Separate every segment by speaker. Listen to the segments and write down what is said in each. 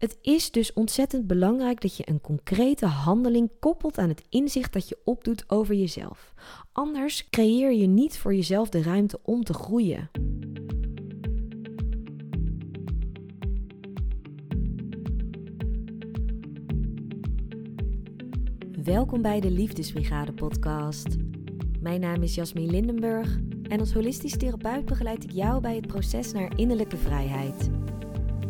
Speaker 1: Het is dus ontzettend belangrijk dat je een concrete handeling koppelt aan het inzicht dat je opdoet over jezelf. Anders creëer je niet voor jezelf de ruimte om te groeien. Welkom bij de Liefdesbrigade podcast. Mijn naam is Jasmine Lindenburg en als holistisch therapeut begeleid ik jou bij het proces naar innerlijke vrijheid.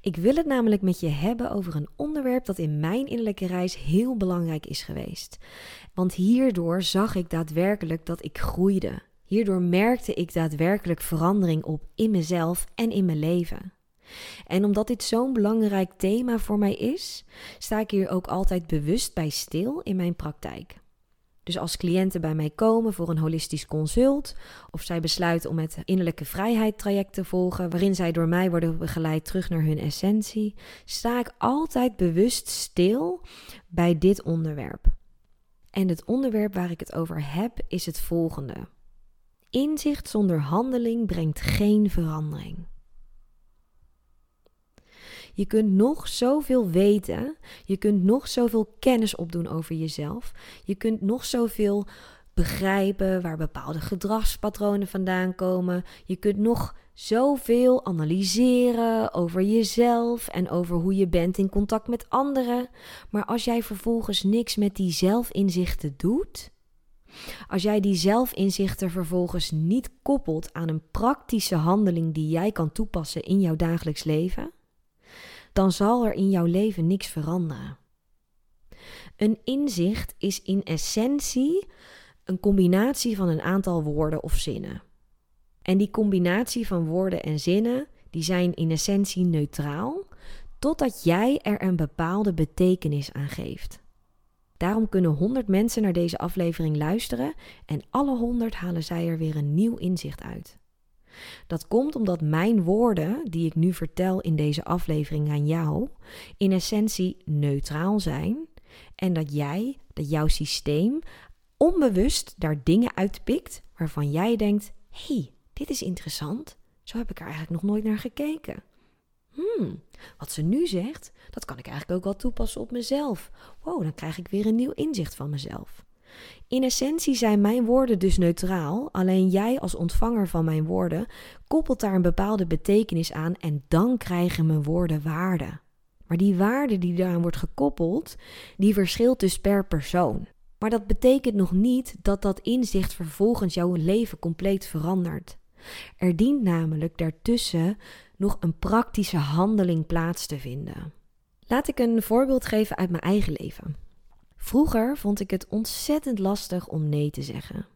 Speaker 1: Ik wil het namelijk met je hebben over een onderwerp dat in mijn innerlijke reis heel belangrijk is geweest. Want hierdoor zag ik daadwerkelijk dat ik groeide. Hierdoor merkte ik daadwerkelijk verandering op in mezelf en in mijn leven. En omdat dit zo'n belangrijk thema voor mij is, sta ik hier ook altijd bewust bij stil in mijn praktijk. Dus als cliënten bij mij komen voor een holistisch consult, of zij besluiten om het innerlijke vrijheid traject te volgen, waarin zij door mij worden begeleid terug naar hun essentie, sta ik altijd bewust stil bij dit onderwerp. En het onderwerp waar ik het over heb is het volgende. Inzicht zonder handeling brengt geen verandering. Je kunt nog zoveel weten. Je kunt nog zoveel kennis opdoen over jezelf. Je kunt nog zoveel begrijpen waar bepaalde gedragspatronen vandaan komen. Je kunt nog zoveel analyseren over jezelf en over hoe je bent in contact met anderen. Maar als jij vervolgens niks met die zelfinzichten doet, als jij die zelfinzichten vervolgens niet koppelt aan een praktische handeling die jij kan toepassen in jouw dagelijks leven, dan zal er in jouw leven niks veranderen. Een inzicht is in essentie een combinatie van een aantal woorden of zinnen. En die combinatie van woorden en zinnen, die zijn in essentie neutraal, totdat jij er een bepaalde betekenis aan geeft. Daarom kunnen 100 mensen naar deze aflevering luisteren en alle 100 halen zij er weer een nieuw inzicht uit. Dat komt omdat mijn woorden, die ik nu vertel in deze aflevering aan jou, in essentie neutraal zijn en dat jij, dat jouw systeem, onbewust daar dingen uitpikt waarvan jij denkt: hey, dit is interessant. Zo heb ik er eigenlijk nog nooit naar gekeken. Hmm, wat ze nu zegt, dat kan ik eigenlijk ook wel toepassen op mezelf. Wow, dan krijg ik weer een nieuw inzicht van mezelf. In essentie zijn mijn woorden dus neutraal, alleen jij als ontvanger van mijn woorden koppelt daar een bepaalde betekenis aan en dan krijgen mijn woorden waarde. Maar die waarde die daaraan wordt gekoppeld, die verschilt dus per persoon. Maar dat betekent nog niet dat dat inzicht vervolgens jouw leven compleet verandert. Er dient namelijk daartussen nog een praktische handeling plaats te vinden. Laat ik een voorbeeld geven uit mijn eigen leven. Vroeger vond ik het ontzettend lastig om nee te zeggen.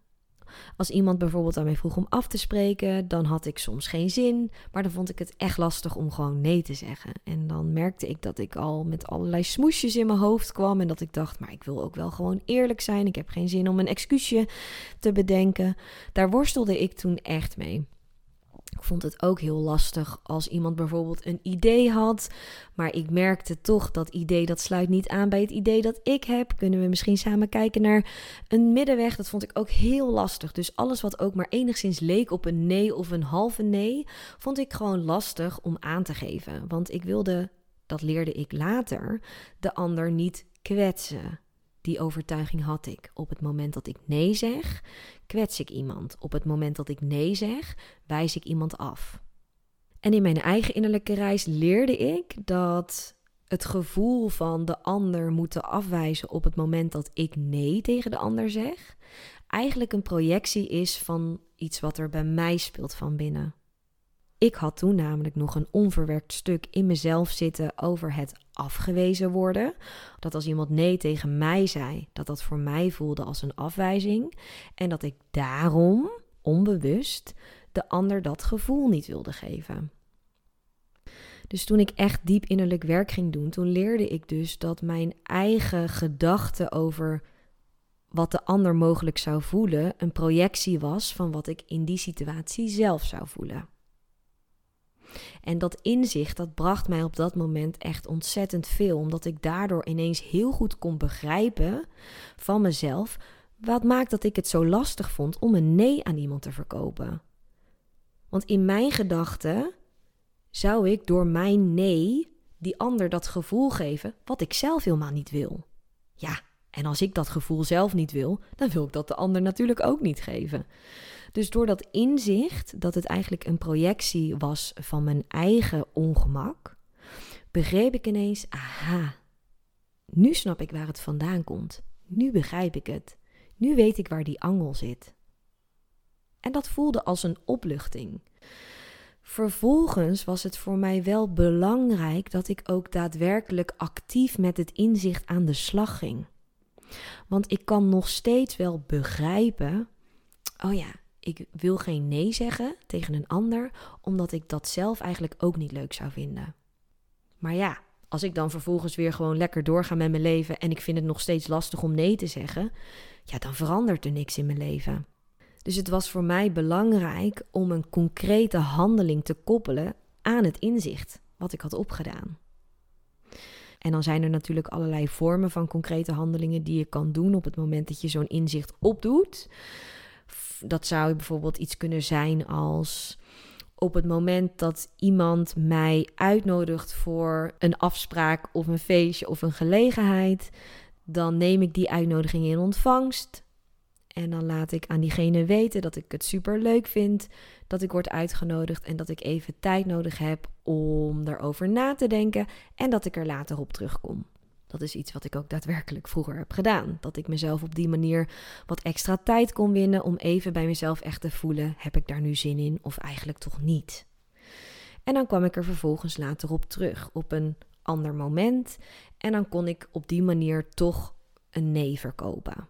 Speaker 1: Als iemand bijvoorbeeld aan mij vroeg om af te spreken, dan had ik soms geen zin, maar dan vond ik het echt lastig om gewoon nee te zeggen. En dan merkte ik dat ik al met allerlei smoesjes in mijn hoofd kwam en dat ik dacht, maar ik wil ook wel gewoon eerlijk zijn. Ik heb geen zin om een excuusje te bedenken. Daar worstelde ik toen echt mee. Ik vond het ook heel lastig als iemand bijvoorbeeld een idee had, maar ik merkte toch dat idee dat sluit niet aan bij het idee dat ik heb. Kunnen we misschien samen kijken naar een middenweg? Dat vond ik ook heel lastig. Dus alles wat ook maar enigszins leek op een nee of een halve nee, vond ik gewoon lastig om aan te geven, want ik wilde, dat leerde ik later, de ander niet kwetsen. Die overtuiging had ik. Op het moment dat ik nee zeg, kwets ik iemand. Op het moment dat ik nee zeg, wijs ik iemand af. En in mijn eigen innerlijke reis leerde ik dat het gevoel van de ander moeten afwijzen op het moment dat ik nee tegen de ander zeg, eigenlijk een projectie is van iets wat er bij mij speelt van binnen. Ik had toen namelijk nog een onverwerkt stuk in mezelf zitten over het afgewezen worden. Dat als iemand nee tegen mij zei, dat dat voor mij voelde als een afwijzing. En dat ik daarom, onbewust, de ander dat gevoel niet wilde geven. Dus toen ik echt diep innerlijk werk ging doen, toen leerde ik dus dat mijn eigen gedachte over wat de ander mogelijk zou voelen een projectie was van wat ik in die situatie zelf zou voelen. En dat inzicht, dat bracht mij op dat moment echt ontzettend veel, omdat ik daardoor ineens heel goed kon begrijpen van mezelf wat maakt dat ik het zo lastig vond om een nee aan iemand te verkopen. Want in mijn gedachten zou ik door mijn nee die ander dat gevoel geven wat ik zelf helemaal niet wil. Ja, en als ik dat gevoel zelf niet wil, dan wil ik dat de ander natuurlijk ook niet geven. Dus door dat inzicht dat het eigenlijk een projectie was van mijn eigen ongemak, begreep ik ineens: aha, nu snap ik waar het vandaan komt. Nu begrijp ik het. Nu weet ik waar die angel zit. En dat voelde als een opluchting. Vervolgens was het voor mij wel belangrijk dat ik ook daadwerkelijk actief met het inzicht aan de slag ging. Want ik kan nog steeds wel begrijpen: oh ja, ik wil geen nee zeggen tegen een ander, omdat ik dat zelf eigenlijk ook niet leuk zou vinden. Maar ja, als ik dan vervolgens weer gewoon lekker doorga met mijn leven en ik vind het nog steeds lastig om nee te zeggen, ja, dan verandert er niks in mijn leven. Dus het was voor mij belangrijk om een concrete handeling te koppelen aan het inzicht wat ik had opgedaan. En dan zijn er natuurlijk allerlei vormen van concrete handelingen die je kan doen op het moment dat je zo'n inzicht opdoet. Dat zou bijvoorbeeld iets kunnen zijn als op het moment dat iemand mij uitnodigt voor een afspraak of een feestje of een gelegenheid, dan neem ik die uitnodiging in ontvangst. En dan laat ik aan diegene weten dat ik het super leuk vind dat ik word uitgenodigd en dat ik even tijd nodig heb om erover na te denken en dat ik er later op terugkom. Dat is iets wat ik ook daadwerkelijk vroeger heb gedaan. Dat ik mezelf op die manier wat extra tijd kon winnen om even bij mezelf echt te voelen: heb ik daar nu zin in of eigenlijk toch niet? En dan kwam ik er vervolgens later op terug, op een ander moment. En dan kon ik op die manier toch een nee verkopen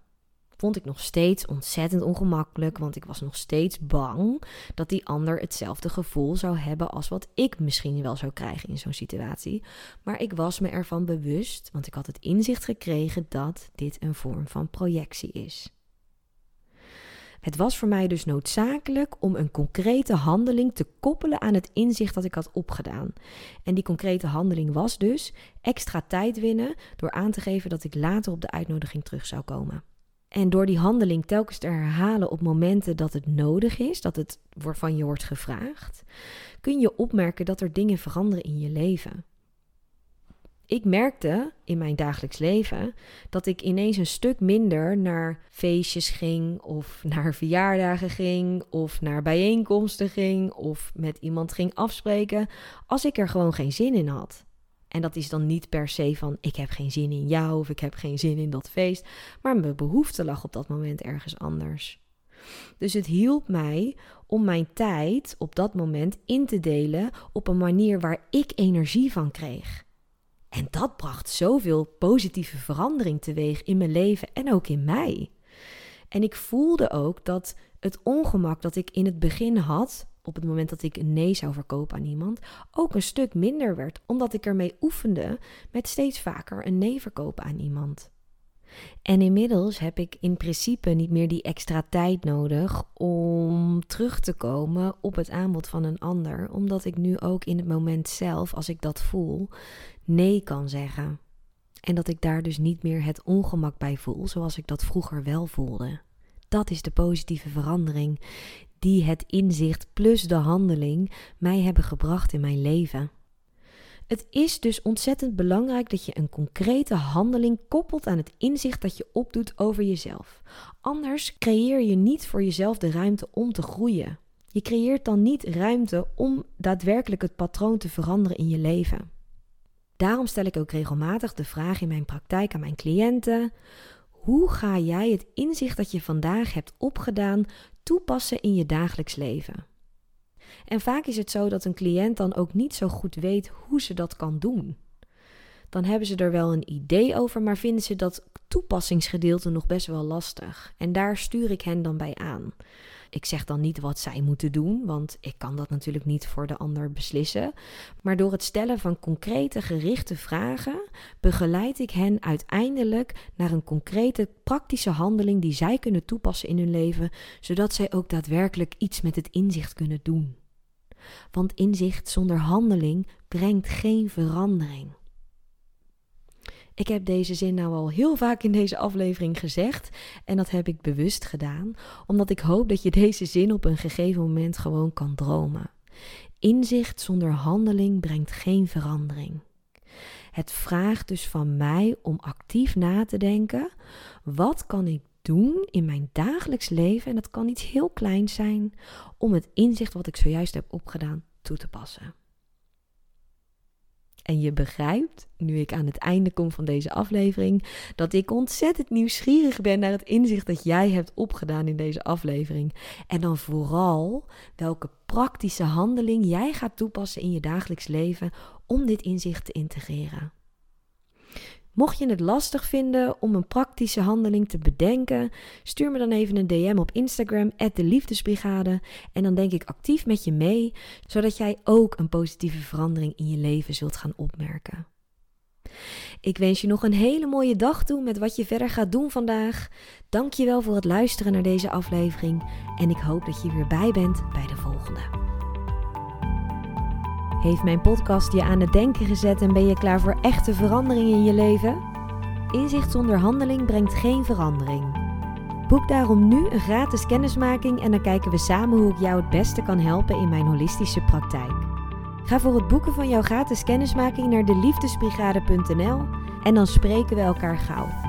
Speaker 1: vond ik nog steeds ontzettend ongemakkelijk, want ik was nog steeds bang dat die ander hetzelfde gevoel zou hebben als wat ik misschien wel zou krijgen in zo'n situatie. Maar ik was me ervan bewust, want ik had het inzicht gekregen dat dit een vorm van projectie is. Het was voor mij dus noodzakelijk om een concrete handeling te koppelen aan het inzicht dat ik had opgedaan. En die concrete handeling was dus extra tijd winnen door aan te geven dat ik later op de uitnodiging terug zou komen. En door die handeling telkens te herhalen op momenten dat het nodig is, dat het van je wordt gevraagd, kun je opmerken dat er dingen veranderen in je leven. Ik merkte in mijn dagelijks leven dat ik ineens een stuk minder naar feestjes ging, of naar verjaardagen ging, of naar bijeenkomsten ging, of met iemand ging afspreken, als ik er gewoon geen zin in had. En dat is dan niet per se van ik heb geen zin in jou of ik heb geen zin in dat feest, maar mijn behoefte lag op dat moment ergens anders. Dus het hielp mij om mijn tijd op dat moment in te delen op een manier waar ik energie van kreeg. En dat bracht zoveel positieve verandering teweeg in mijn leven en ook in mij. En ik voelde ook dat het ongemak dat ik in het begin had, op het moment dat ik een nee zou verkopen aan iemand, ook een stuk minder werd, omdat ik ermee oefende met steeds vaker een nee verkopen aan iemand. En inmiddels heb ik in principe niet meer die extra tijd nodig om terug te komen op het aanbod van een ander, omdat ik nu ook in het moment zelf, als ik dat voel, nee kan zeggen. En dat ik daar dus niet meer het ongemak bij voel, zoals ik dat vroeger wel voelde. Dat is de positieve verandering die het inzicht plus de handeling mij hebben gebracht in mijn leven. Het is dus ontzettend belangrijk dat je een concrete handeling koppelt aan het inzicht dat je opdoet over jezelf. Anders creëer je niet voor jezelf de ruimte om te groeien. Je creëert dan niet ruimte om daadwerkelijk het patroon te veranderen in je leven. Daarom stel ik ook regelmatig de vraag in mijn praktijk aan mijn cliënten: hoe ga jij het inzicht dat je vandaag hebt opgedaan toepassen in je dagelijks leven? En vaak is het zo dat een cliënt dan ook niet zo goed weet hoe ze dat kan doen. Dan hebben ze er wel een idee over, maar vinden ze dat toepassingsgedeelte nog best wel lastig. En daar stuur ik hen dan bij aan. Ik zeg dan niet wat zij moeten doen, want ik kan dat natuurlijk niet voor de ander beslissen. Maar door het stellen van concrete, gerichte vragen begeleid ik hen uiteindelijk naar een concrete, praktische handeling die zij kunnen toepassen in hun leven, zodat zij ook daadwerkelijk iets met het inzicht kunnen doen. Want inzicht zonder handeling brengt geen verandering. Ik heb deze zin nou al heel vaak in deze aflevering gezegd en dat heb ik bewust gedaan, omdat ik hoop dat je deze zin op een gegeven moment gewoon kan dromen. Inzicht zonder handeling brengt geen verandering. Het vraagt dus van mij om actief na te denken: wat kan ik doen in mijn dagelijks leven? En dat kan iets heel kleins zijn om het inzicht wat ik zojuist heb opgedaan toe te passen. En je begrijpt, nu ik aan het einde kom van deze aflevering, dat ik ontzettend nieuwsgierig ben naar het inzicht dat jij hebt opgedaan in deze aflevering. En dan vooral welke praktische handeling jij gaat toepassen in je dagelijks leven om dit inzicht te integreren. Mocht je het lastig vinden om een praktische handeling te bedenken, stuur me dan even een DM op Instagram, de Liefdesbrigade. En dan denk ik actief met je mee, zodat jij ook een positieve verandering in je leven zult gaan opmerken. Ik wens je nog een hele mooie dag toe met wat je verder gaat doen vandaag. Dank je wel voor het luisteren naar deze aflevering. En ik hoop dat je weer bij bent bij de volgende. Heeft mijn podcast je aan het denken gezet en ben je klaar voor echte verandering in je leven? Inzicht zonder handeling brengt geen verandering. Boek daarom nu een gratis kennismaking en dan kijken we samen hoe ik jou het beste kan helpen in mijn holistische praktijk. Ga voor het boeken van jouw gratis kennismaking naar deliefdesbrigade.nl en dan spreken we elkaar gauw.